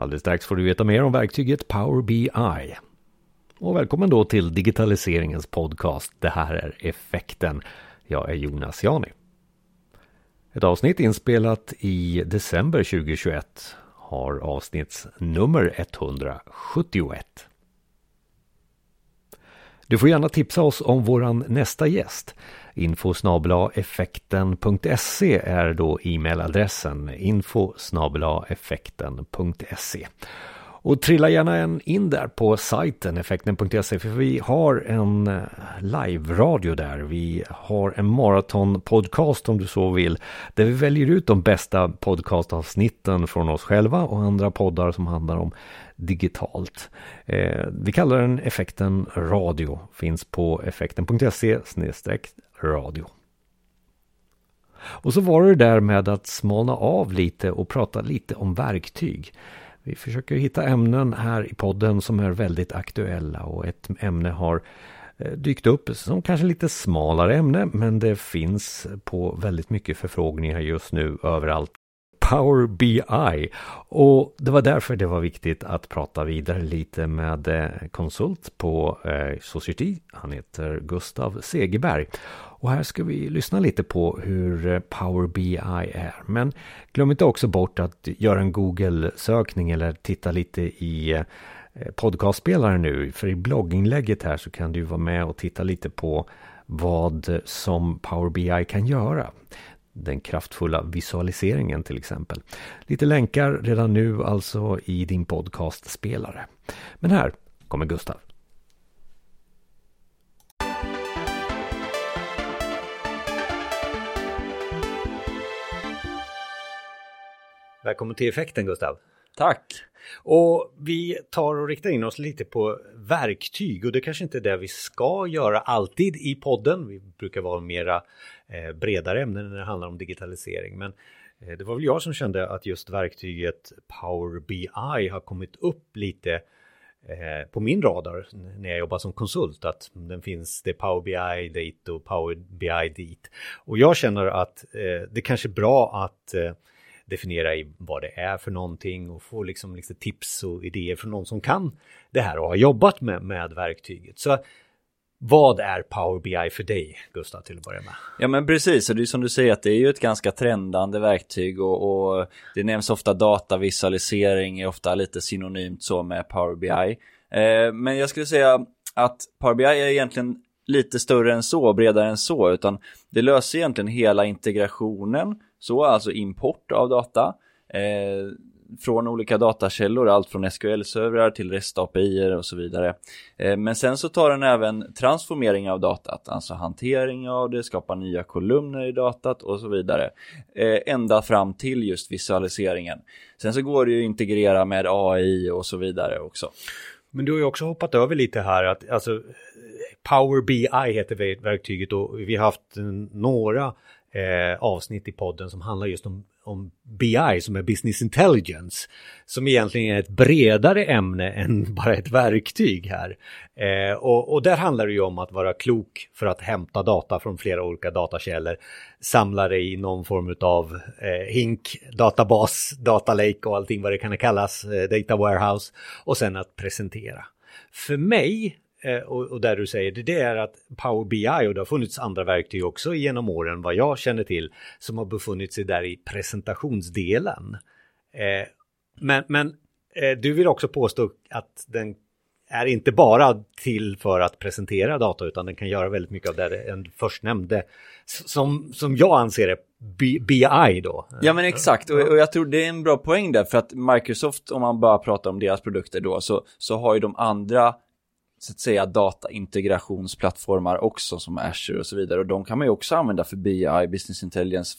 Alldeles strax får du veta mer om verktyget Power BI. Och välkommen då till digitaliseringens podcast. Det här är Effekten. Jag är Jonas Jani. Ett avsnitt inspelat i december 2021 har avsnittsnummer 171. Du får gärna tipsa oss om våran nästa gäst. Info är då e-mailadressen. Info Och trilla gärna in där på sajten effekten.se för vi har en eh, live-radio där. Vi har en maratonpodcast om du så vill. Där vi väljer ut de bästa podcastavsnitten från oss själva och andra poddar som handlar om digitalt. Eh, vi kallar den Effekten Radio. Finns på effekten.se radio. Och så var det där med att smalna av lite och prata lite om verktyg. Vi försöker hitta ämnen här i podden som är väldigt aktuella och ett ämne har eh, dykt upp som kanske lite smalare ämne men det finns på väldigt mycket förfrågningar just nu överallt. Power BI och det var därför det var viktigt att prata vidare lite med eh, konsult på eh, Society. Han heter Gustav Segerberg och här ska vi lyssna lite på hur eh, Power BI är. Men glöm inte också bort att göra en Google-sökning eller titta lite i eh, podcastspelaren nu. För i blogginlägget här så kan du vara med och titta lite på vad som Power BI kan göra. Den kraftfulla visualiseringen till exempel. Lite länkar redan nu alltså i din podcastspelare. Men här kommer Gustav. Välkommen till effekten Gustav. Tack. Och vi tar och riktar in oss lite på verktyg och det kanske inte är det vi ska göra alltid i podden. Vi brukar vara mera eh, bredare ämnen när det handlar om digitalisering. Men eh, det var väl jag som kände att just verktyget Power BI har kommit upp lite eh, på min radar när jag jobbar som konsult att den finns det Power BI dit och Power BI dit. Och jag känner att eh, det kanske är bra att eh, definiera i vad det är för någonting och få liksom lite tips och idéer från någon som kan det här och har jobbat med, med verktyget. Så vad är Power BI för dig, Gustav, till att börja med? Ja, men precis. Och det är som du säger att det är ju ett ganska trendande verktyg och, och det nämns ofta datavisualisering är ofta lite synonymt så med Power BI. Eh, men jag skulle säga att Power BI är egentligen lite större än så, bredare än så, utan det löser egentligen hela integrationen så alltså import av data eh, från olika datakällor, allt från SQL-servrar till REST-API och så vidare. Eh, men sen så tar den även transformering av datat, alltså hantering av det, skapa nya kolumner i datat och så vidare. Eh, ända fram till just visualiseringen. Sen så går det ju att integrera med AI och så vidare också. Men du har ju också hoppat över lite här att alltså Power BI heter verktyget och vi har haft några eh, avsnitt i podden som handlar just om, om BI som är Business Intelligence. Som egentligen är ett bredare ämne än bara ett verktyg här. Eh, och, och, där handlar det ju om att vara klok för att hämta data från flera olika datakällor. Samla det i någon form av eh, hink, databas, data lake och allting vad det kan kallas, eh, data warehouse. Och sen att presentera. För mig Eh, och, och, där du säger det, det är att Power BI och det har funnits andra verktyg också genom åren vad jag känner till som har befunnit sig där i presentationsdelen. Eh, men men eh, du vill också påstå att den är inte bara till för att presentera data utan den kan göra väldigt mycket av det den först nämnde som, som jag anser är BI då. Ja men exakt och, och, jag tror det är en bra poäng där för att Microsoft om man bara pratar om deras produkter då så, så har ju de andra så att säga dataintegrationsplattformar också som Azure och så vidare och de kan man ju också använda för BI, Business Intelligence,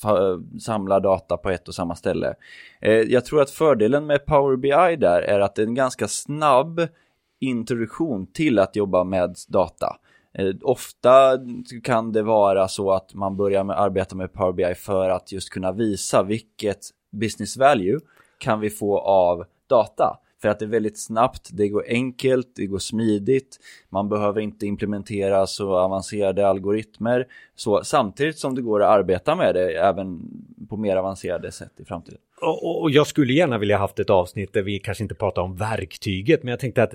samla data på ett och samma ställe. Eh, jag tror att fördelen med Power BI där är att det är en ganska snabb introduktion till att jobba med data. Eh, ofta kan det vara så att man börjar med arbeta med Power BI för att just kunna visa vilket business value kan vi få av data. För att det är väldigt snabbt, det går enkelt, det går smidigt, man behöver inte implementera så avancerade algoritmer. Så samtidigt som det går att arbeta med det även på mer avancerade sätt i framtiden. Och, och, jag skulle gärna vilja haft ett avsnitt där vi kanske inte pratar om verktyget, men jag tänkte att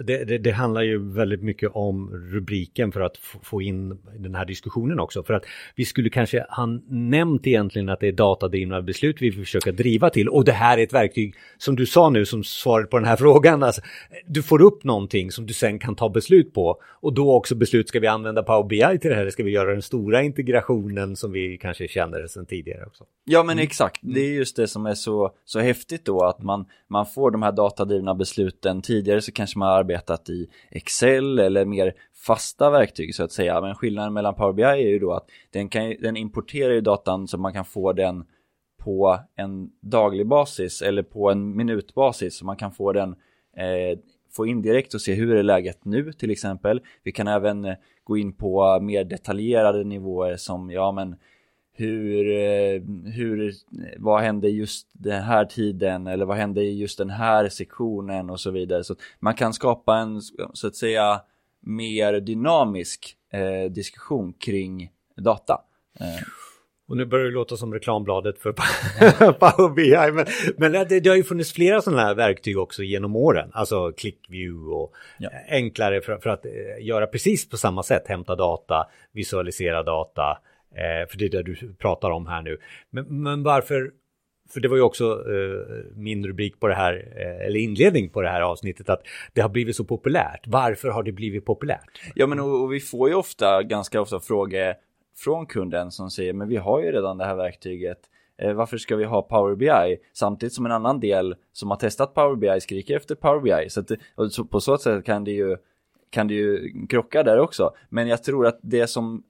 det, det, det handlar ju väldigt mycket om rubriken för att få in den här diskussionen också. För att vi skulle kanske ha nämnt egentligen att det är datadrivna beslut vi försöker driva till. Och det här är ett verktyg, som du sa nu, som svaret på den här frågan. Alltså, du får upp någonting som du sen kan ta beslut på. Och då också beslut, ska vi använda Power BI till det här? Ska vi göra den stora integrationen som vi kanske känner sedan tidigare också? Ja, men exakt. Det är just det som som är så, så häftigt då, att man, man får de här datadrivna besluten. Tidigare så kanske man arbetat i Excel eller mer fasta verktyg så att säga. Men skillnaden mellan Power BI är ju då att den, kan, den importerar ju datan så man kan få den på en daglig basis eller på en minutbasis. Så man kan få den eh, få in direkt och se hur är läget nu till exempel. Vi kan även eh, gå in på mer detaljerade nivåer som ja men hur, eh, hur, vad hände just den här tiden eller vad hände i just den här sektionen och så vidare. Så man kan skapa en, så att säga, mer dynamisk eh, diskussion kring data. Eh. Och nu börjar det låta som reklambladet för Power BI. Men, men det, det, har ju funnits flera sådana här verktyg också genom åren. Alltså ClickView och ja. enklare för, för, att eh, göra precis på samma sätt. Hämta data, visualisera data Eh, för det är det du pratar om här nu. Men, men varför, för det var ju också eh, min rubrik på det här, eh, eller inledning på det här avsnittet, att det har blivit så populärt. Varför har det blivit populärt? Ja, men och, och vi får ju ofta, ganska ofta frågor från kunden som säger, men vi har ju redan det här verktyget. Eh, varför ska vi ha Power BI? Samtidigt som en annan del som har testat Power BI skriker efter Power BI. Så, att, så på så sätt kan det ju kan det ju krocka där också. Men jag tror att det som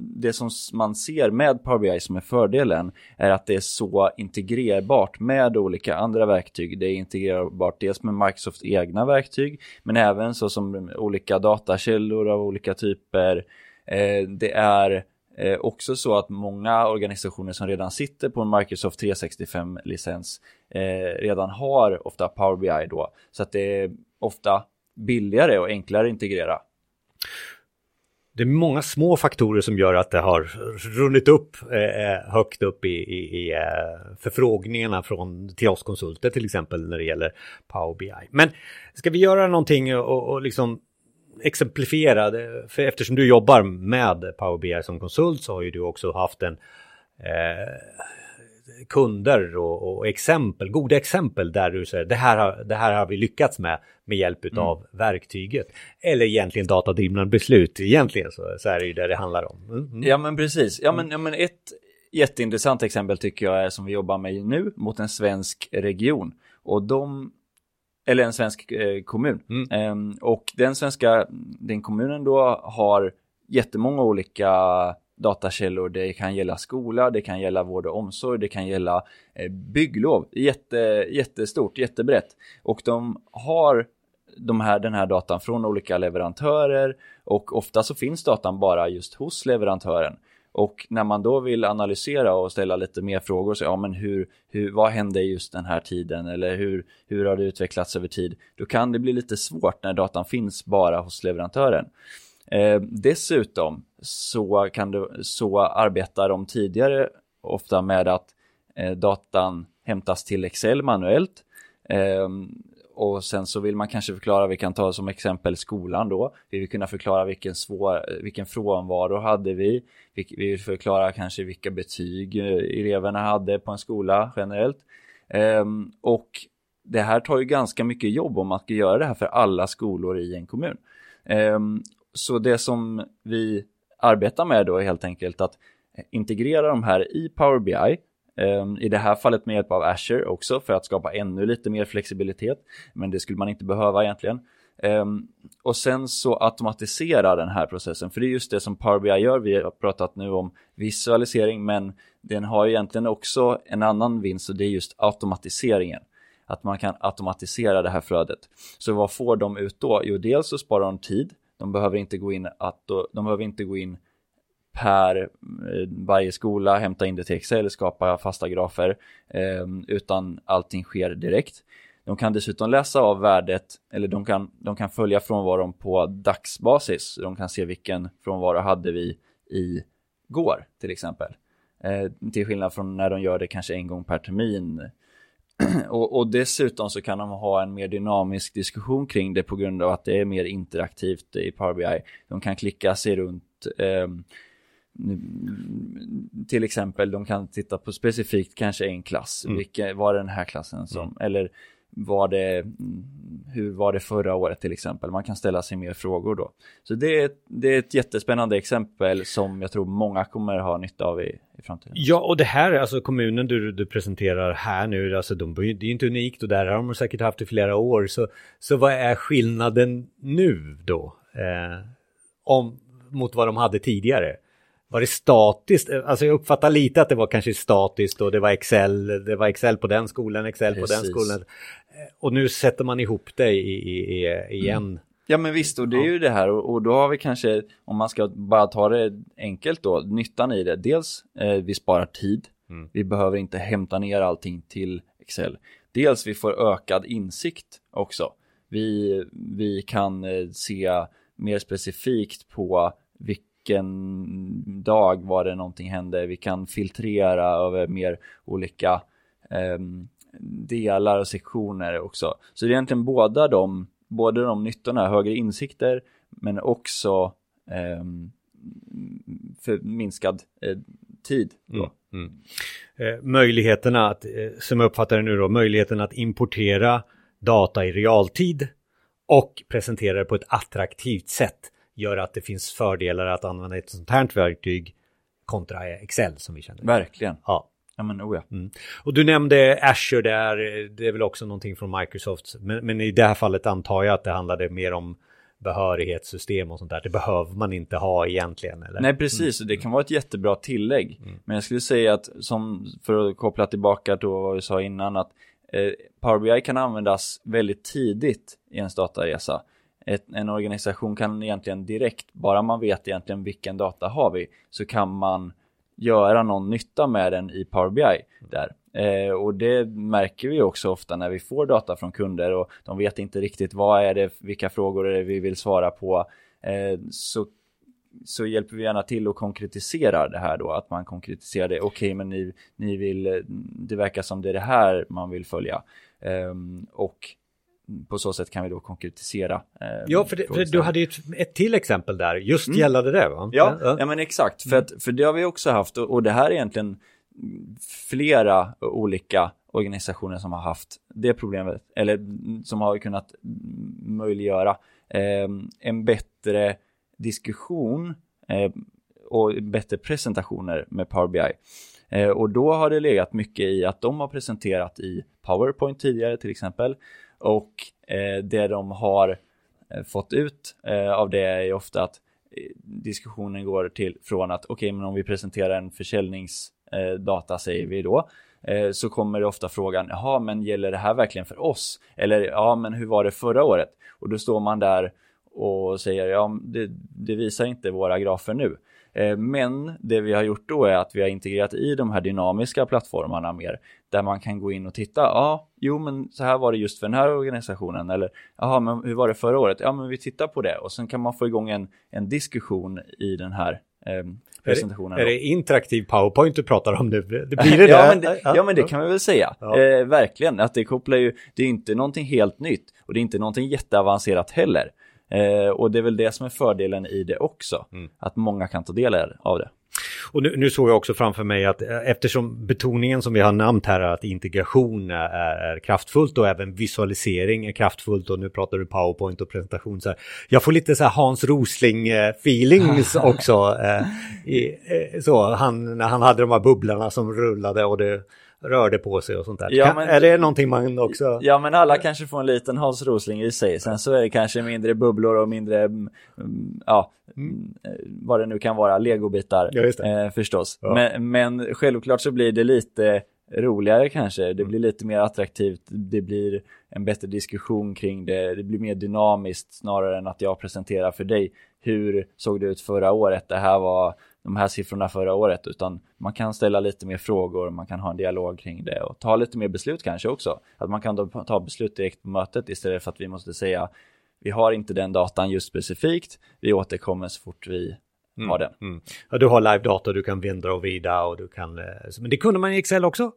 det som man ser med Power BI som är fördelen är att det är så integrerbart med olika andra verktyg. Det är integrerbart dels med Microsofts egna verktyg men även så som olika datakällor av olika typer. Eh, det är eh, också så att många organisationer som redan sitter på en Microsoft 365-licens eh, redan har ofta Power BI då. Så att det är ofta billigare och enklare att integrera det är många små faktorer som gör att det har runnit upp eh, eh högt upp i, i, i eh, förfrågningarna från, till oss konsulter till exempel när det gäller Power BI. Men ska vi göra någonting och, och liksom exemplifiera, för eftersom du jobbar med Power BI som konsult så har ju du också haft en eh, kunder och, och, exempel, goda exempel där du säger det här har, det här har vi lyckats med med hjälp av mm. verktyget. Eller egentligen datadrivna beslut, egentligen så, så är det ju det det handlar om. Mm. mm. Ja men precis, ja men, ja men ett jätteintressant exempel tycker jag är som vi jobbar med nu mot en svensk region. Och de eller en svensk eh, kommun. Mm. Ehm, och den svenska, den kommunen då har jättemånga olika datakällor. Det kan gälla skola, det kan gälla vård och omsorg, det kan gälla eh, bygglov. Jätte, jättestort, jättebrett. Och de har de här, den här datan från olika leverantörer och ofta så finns datan bara just hos leverantören. Och när man då vill analysera och ställa lite mer frågor, så ja men hur, hur, vad hände just den här tiden eller hur, hur har det utvecklats över tid? Då kan det bli lite svårt när datan finns bara hos leverantören. Eh, dessutom så, kan du, så arbetar de tidigare ofta med att eh, datan hämtas till Excel manuellt. Eh, och sen så vill man kanske förklara, vi kan ta som exempel skolan då. Vi vill kunna förklara vilken, svår, vilken frånvaro hade vi. Vi vill förklara kanske vilka betyg eh, eleverna hade på en skola generellt. Ehm, och det här tar ju ganska mycket jobb om man ska göra det här för alla skolor i en kommun. Ehm, så det som vi arbetar med då är helt enkelt att integrera de här i Power BI. Ehm, I det här fallet med hjälp av Azure också för att skapa ännu lite mer flexibilitet. Men det skulle man inte behöva egentligen. Ehm, och sen så automatisera den här processen, för det är just det som Power BI gör. Vi har pratat nu om visualisering, men den har egentligen också en annan vinst och det är just automatiseringen. Att man kan automatisera det här flödet. Så vad får de ut då? Jo, dels så sparar de tid de behöver inte gå in, att, de behöver inte gå in per eh, varje skola, hämta in det till Excel, skapa fasta grafer, ehm, utan allting sker direkt. De kan dessutom läsa av värdet, eller de kan, de kan följa frånvaron på dagsbasis. De kan se vilken frånvaro hade vi i går till exempel. Eh, till skillnad från när de gör det kanske en gång per termin och, och, dessutom så kan de ha en mer dynamisk diskussion kring det på grund av att det är mer interaktivt i Power BI. De kan klicka sig runt eh, till exempel, de kan titta på specifikt kanske en klass. Mm. Vilka, var den här klassen som, mm. eller var det, hur var det förra året till exempel? Man kan ställa sig mer frågor då. Så det är, det är ett jättespännande exempel som jag tror många kommer ha nytta av i, i framtiden. Ja, och det här, alltså kommunen du, du presenterar här nu, alltså de, det är inte unikt och där har de säkert haft i flera år. Så, så vad är skillnaden nu då? Eh, om, mot vad de hade tidigare? Var det statiskt? Alltså jag uppfattar lite att det var kanske statiskt och det var Excel, det var Excel på den skolan, Excel Precis. på den skolan. Och nu sätter man ihop det i, i, i en. Mm. Ja men visst, och det är ju det här och, och, då har vi kanske, om man ska bara ta det enkelt då, nyttan i det. Dels, eh, vi sparar tid. Mm. Vi behöver inte hämta ner allting till Excel. Dels vi får ökad insikt också. Vi, vi kan eh, se mer specifikt på vilka vilken dag var det någonting hände. Vi kan filtrera över mer olika eh, delar och sektioner också. Så det är egentligen båda de, både de nyttorna, högre insikter, men också eh, för minskad eh, tid. Då. Mm, mm. Eh, möjligheterna att, eh, som jag uppfattar det nu då, möjligheten att importera data i realtid och presentera det på ett attraktivt sätt gör att det finns fördelar att använda ett sånt här verktyg kontra Excel som vi känner. Verkligen. Ja. Ja men oh ja. Mm. Och du nämnde Azure där, det är väl också någonting från Microsoft. Men, men, i det här fallet antar jag att det handlade mer om behörighetssystem och sånt där. Det behöver man inte ha egentligen. Eller? Nej precis, mm. det kan vara ett jättebra tillägg. Mm. Men jag skulle säga att som för att koppla tillbaka till vad vi sa innan att eh, Power BI kan användas väldigt tidigt i en dataresa ett, en organisation kan egentligen direkt, bara man vet egentligen vilken data har vi, så kan man göra någon nytta med den i Power BI där. Eh, och det märker vi också ofta när vi får data från kunder och de vet inte riktigt vad är det, vilka frågor är det vi vill svara på. Eh, så, så hjälper vi gärna till och konkretiserar det här då, att man konkretiserar det. Okej, okay, men ni, ni vill, det verkar som det är det här man vill följa. Eh, och på så sätt kan vi då konkretisera. Eh, ja, för, det, för du hade ju ett, ett till exempel där, just mm. gällande det va? Ja, ja, ja. men exakt, för, att, för det har vi också haft och, och det här är egentligen flera olika organisationer som har haft det problemet, eller som har kunnat möjliggöra eh, en bättre diskussion eh, och bättre presentationer med Power BI. Eh, och då har det legat mycket i att de har presenterat i PowerPoint tidigare till exempel och eh, det de har eh, fått ut eh, av det är ofta att eh, diskussionen går till från att okej, okay, men om vi presenterar en försäljningsdata eh, säger vi då, så kommer det ofta frågan, jaha, men gäller det här verkligen för oss? Eller ja, men hur var det förra året? Och då står man där och säger, ja, det, det visar inte våra grafer nu. Men det vi har gjort då är att vi har integrerat i de här dynamiska plattformarna mer, där man kan gå in och titta, ja, jo men så här var det just för den här organisationen, eller jaha, men hur var det förra året? Ja, men vi tittar på det och sen kan man få igång en, en diskussion i den här eh, presentationen. Är det, är det interaktiv powerpoint du pratar om nu? Det blir det ja, men det, ja, men det kan vi väl säga. Ja. Eh, verkligen, att det kopplar ju, det är inte någonting helt nytt och det är inte någonting jätteavancerat heller. Eh, och det är väl det som är fördelen i det också, mm. att många kan ta del av det. Och nu, nu, såg jag också framför mig att eh, eftersom betoningen som vi har nämnt här är att integration är, är, kraftfullt och även visualisering är kraftfullt och nu pratar du powerpoint och presentation så här. Jag får lite så här Hans Rosling feelings också. Eh, i, eh, så han, när han hade de här bubblorna som rullade och det rörde på sig och sånt där. Ja, men, är det någonting man också... Ja, men alla kanske får en liten Hans Rosling i sig. Sen så är det kanske mindre bubblor och mindre, mm, ja, mm. vad det nu kan vara, legobitar ja, eh, förstås. Ja. Men, men självklart så blir det lite roligare kanske. Det mm. blir lite mer attraktivt. Det blir en bättre diskussion kring det. Det blir mer dynamiskt snarare än att jag presenterar för dig hur såg det ut förra året. Det här var de här siffrorna förra året utan man kan ställa lite mer frågor, man kan ha en dialog kring det och ta lite mer beslut kanske också. Att man kan ta beslut direkt på mötet istället för att vi måste säga vi har inte den datan just specifikt, vi återkommer så fort vi mm, har den. Mm. Ja, du har live-data, du kan vända och vrida och du kan, eh, men det kunde man i Excel också?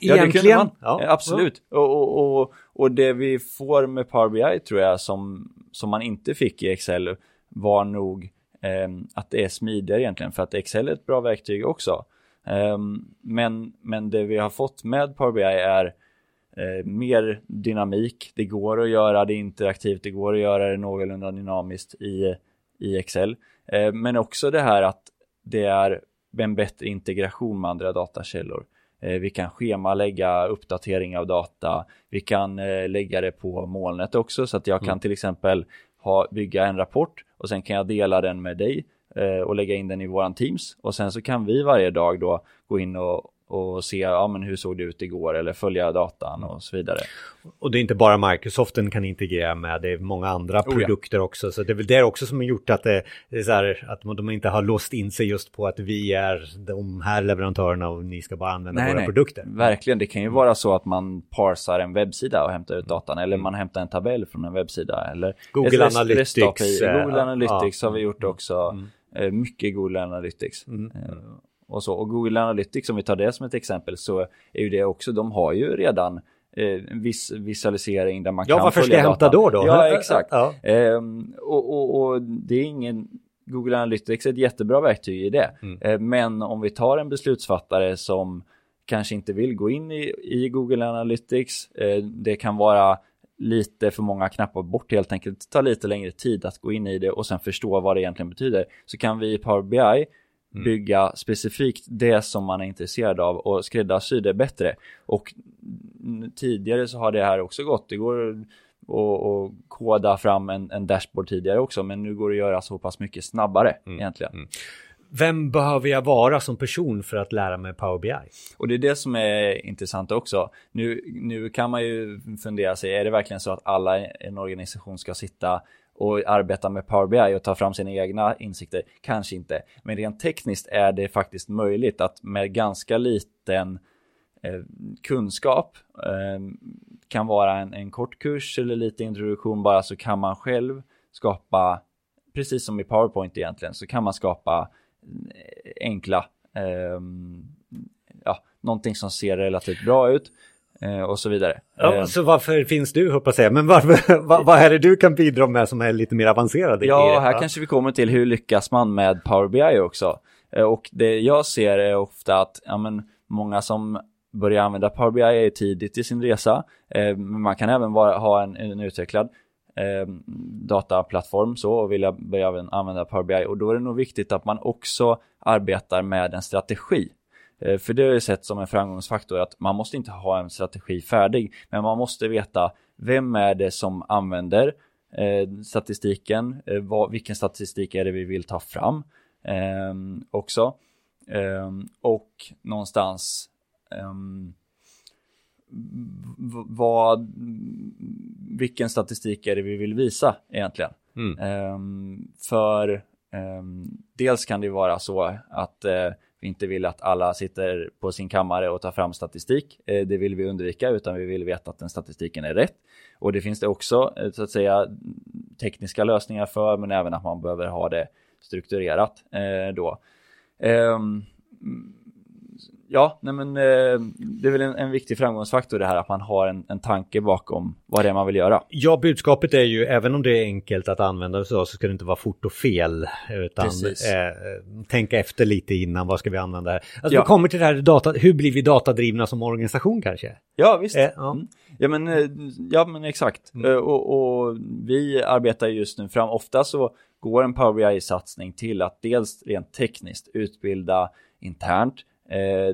Egentligen, ja, det man. Ja, absolut. Ja. Och, och, och, och det vi får med Power BI tror jag som, som man inte fick i Excel var nog eh, att det är smidigare egentligen för att Excel är ett bra verktyg också. Eh, men, men det vi har fått med Power BI är eh, mer dynamik. Det går att göra det interaktivt, det går att göra det någorlunda dynamiskt i, i Excel. Eh, men också det här att det är en bättre integration med andra datakällor. Eh, vi kan schemalägga uppdatering av data. Vi kan eh, lägga det på molnet också så att jag kan mm. till exempel ha, bygga en rapport och sen kan jag dela den med dig och lägga in den i våran Teams och sen så kan vi varje dag då gå in och, och se ja, men hur såg det ut igår eller följa datan och så vidare. Och det är inte bara Microsoft den kan integrera med, det är många andra oh, produkter ja. också. Så det är väl det också som har gjort att, det, det är så här, att de inte har låst in sig just på att vi är de här leverantörerna och ni ska bara använda nej, våra nej. produkter. Verkligen, det kan ju vara så att man parsar en webbsida och hämtar ut datan eller man hämtar en tabell från en webbsida eller Google Analytics. Google Analytics ja. har vi gjort också. Mm. Eh, mycket Google Analytics. Mm. Eh, och så. Och Google Analytics, om vi tar det som ett exempel, så är ju det också, de har ju redan eh, viss visualisering där man ja, kan varför ska jag hämta då då? Ja, exakt. Ja. Ehm, och, och, och, det är ingen, Google Analytics är ett jättebra verktyg i det. Mm. Ehm, men om vi tar en beslutsfattare som kanske inte vill gå in i, i Google Analytics, eh, det kan vara lite för många knappar bort helt enkelt, ta lite längre tid att gå in i det och sen förstå vad det egentligen betyder. Så kan vi i Power BI Mm. bygga specifikt det som man är intresserad av och skräddarsy det bättre. Och tidigare så har det här också gått. Det går att koda fram en, en, dashboard tidigare också, men nu går det att göra så pass mycket snabbare mm. egentligen. Mm. Vem behöver jag vara som person för att lära mig Power BI? Och det är det som är intressant också. Nu, nu kan man ju fundera sig, är det verkligen så att alla i en organisation ska sitta och arbeta med Power BI och ta fram sina egna insikter? Kanske inte. Men rent tekniskt är det faktiskt möjligt att med ganska liten eh, kunskap eh, kan vara en, en kort kurs eller lite introduktion bara så kan man själv skapa, precis som i PowerPoint egentligen, så kan man skapa eh, enkla, eh, ja, någonting som ser relativt bra ut och så vidare. Ja, eh, så varför finns du, hoppas jag, men varför, vad, vad är det du kan bidra med som är lite mer avancerade? Ja, här kanske vi kommer till hur lyckas man med Power BI också. Eh, och det jag ser är ofta att ja, men, många som börjar använda Power BI tidigt i sin resa. Men man kan även vara, ha en, en utvecklad eh, dataplattform så och vilja börja använda Power BI och då är det nog viktigt att man också arbetar med en strategi Eh, för det har jag sett som en framgångsfaktor att man måste inte ha en strategi färdig, men man måste veta vem är det som använder eh, statistiken, eh, vad, vilken statistik är det vi vill ta fram eh, också. Eh, och någonstans ehm, vad, vilken statistik är det vi vill visa egentligen? Mm. Ehm, för ehm, dels kan det vara så att vi inte vill att alla sitter på sin kammare och tar fram statistik. Eh, det vill vi undvika utan vi vill veta att den statistiken är rätt. Och det finns det också eh, så att säga tekniska lösningar för men även att man behöver ha det strukturerat eh, då. Ehm, Ja, nej men, eh, det är väl en, en, viktig framgångsfaktor det här att man har en, en tanke bakom vad det är man vill göra. Ja, budskapet är ju, även om det är enkelt att använda så, så ska det inte vara fort och fel. Utan eh, tänka efter lite innan, vad ska vi använda här? Alltså, ja. vi kommer till det här data, hur blir vi datadrivna som organisation kanske? Ja, visst. Eh, ja. Mm. ja. men, eh, ja, men exakt. Mm. Eh, och, och vi arbetar just nu fram, ofta så går en Power BI-satsning till att dels rent tekniskt utbilda internt, Eh,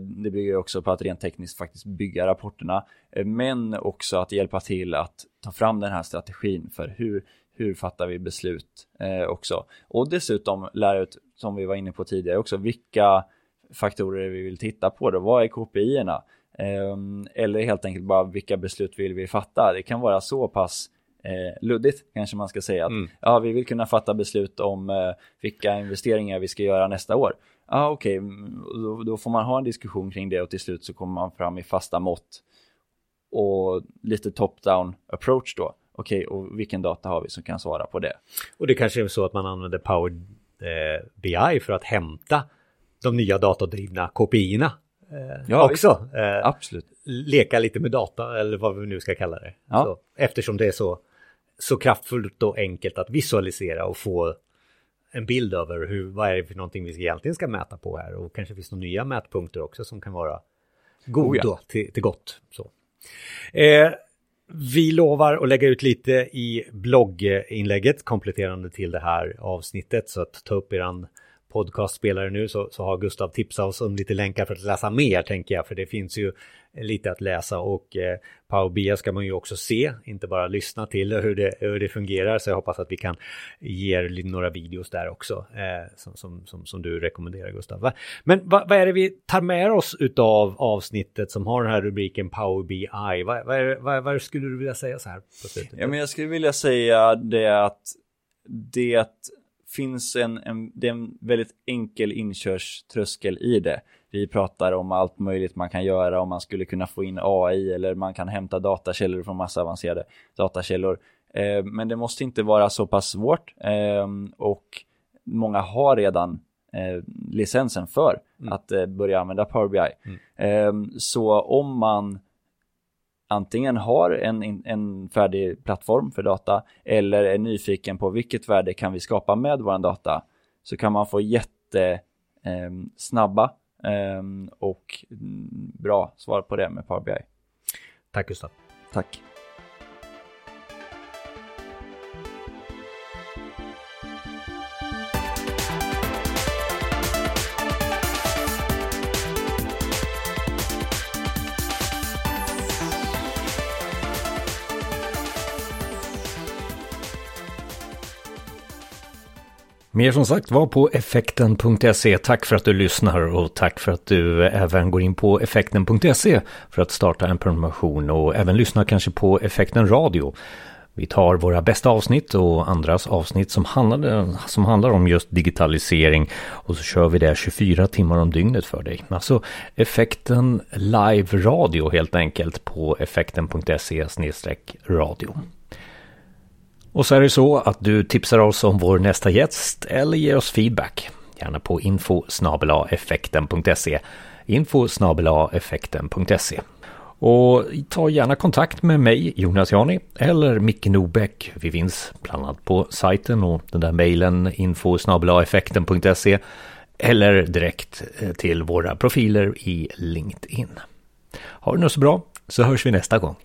det bygger också på att rent tekniskt faktiskt bygga rapporterna, eh, men också att hjälpa till att ta fram den här strategin för hur, hur fattar vi beslut eh, också. Och dessutom lära ut, som vi var inne på tidigare också, vilka faktorer vi vill titta på då. Vad är KPI-erna? Eller helt enkelt bara vilka beslut vill vi fatta? Det kan vara så pass eh, luddigt kanske man ska säga. Att, mm. Ja, vi vill kunna fatta beslut om eh, vilka investeringar vi ska göra nästa år ah, okej, okay. Mm, då, då, får man ha en diskussion kring det och till slut så kommer man fram i fasta mått och lite top-down approach då. Okej, okay, och vilken data har vi som kan svara på det? Och det kanske är så att man använder Power eh, BI för att hämta de nya datadrivna KPI-erna eh, Ja, också. Eh, Absolut. leka lite med data eller vad vi nu ska kalla det. Ja. Så, eftersom det är så, så kraftfullt och enkelt att visualisera och få en bild över hur, vad är det för någonting vi egentligen ska mäta på här och kanske finns några nya mätpunkter också som kan vara goda Oh ja. till, till gott. Så. Eh, vi lovar att lägga ut lite i blogginlägget kompletterande till det här avsnittet så att ta upp eran podcastspelare nu så, så har Gustav tipsat oss om lite länkar för att läsa mer tänker jag för det finns ju lite att läsa och eh, Power BI ska man ju också se, inte bara lyssna till hur det, hur det fungerar så jag hoppas att vi kan ge er några videos där också eh, som, som, som, som du rekommenderar Gustav. Va? Men vad, vad är det vi tar med oss utav avsnittet som har den här rubriken Power BI? Vad, vad, är, vad, vad skulle du vilja säga så här på slutet? Ja, men jag skulle vilja säga det att det finns en, en, det är en väldigt enkel inkörströskel i det. Vi pratar om allt möjligt man kan göra om man skulle kunna få in AI eller man kan hämta datakällor från massa avancerade datakällor. Eh, men det måste inte vara så pass svårt eh, och många har redan eh, licensen för att eh, börja använda Power BI. Eh, så om man antingen har en, en färdig plattform för data eller är nyfiken på vilket värde kan vi skapa med vår data så kan man få jätte eh, snabba eh, och mm, bra svar på det med Power BI. Tack Gustav. Tack. Mer som sagt var på effekten.se. Tack för att du lyssnar och tack för att du eh, även går in på effekten.se för att starta en prenumeration och även lyssna kanske på Effekten Radio. Vi tar våra bästa avsnitt och andras avsnitt som handlar, som handlar om just digitalisering och så kör vi det 24 timmar om dygnet för dig. Alltså effekten live radio helt enkelt på effekten.se radio. Och så är det så att du tipsar oss om vår nästa gäst eller ger oss feedback. Gärna på info effekten.se info effekten.se Och ta gärna kontakt med mig, Jonas Jani, eller Micke Nobäck. Vi finns bland annat på sajten och den där mejlen info effekten.se eller direkt eh, till våra profiler i LinkedIn. Ha det nu så bra, så hörs vi nästa gång.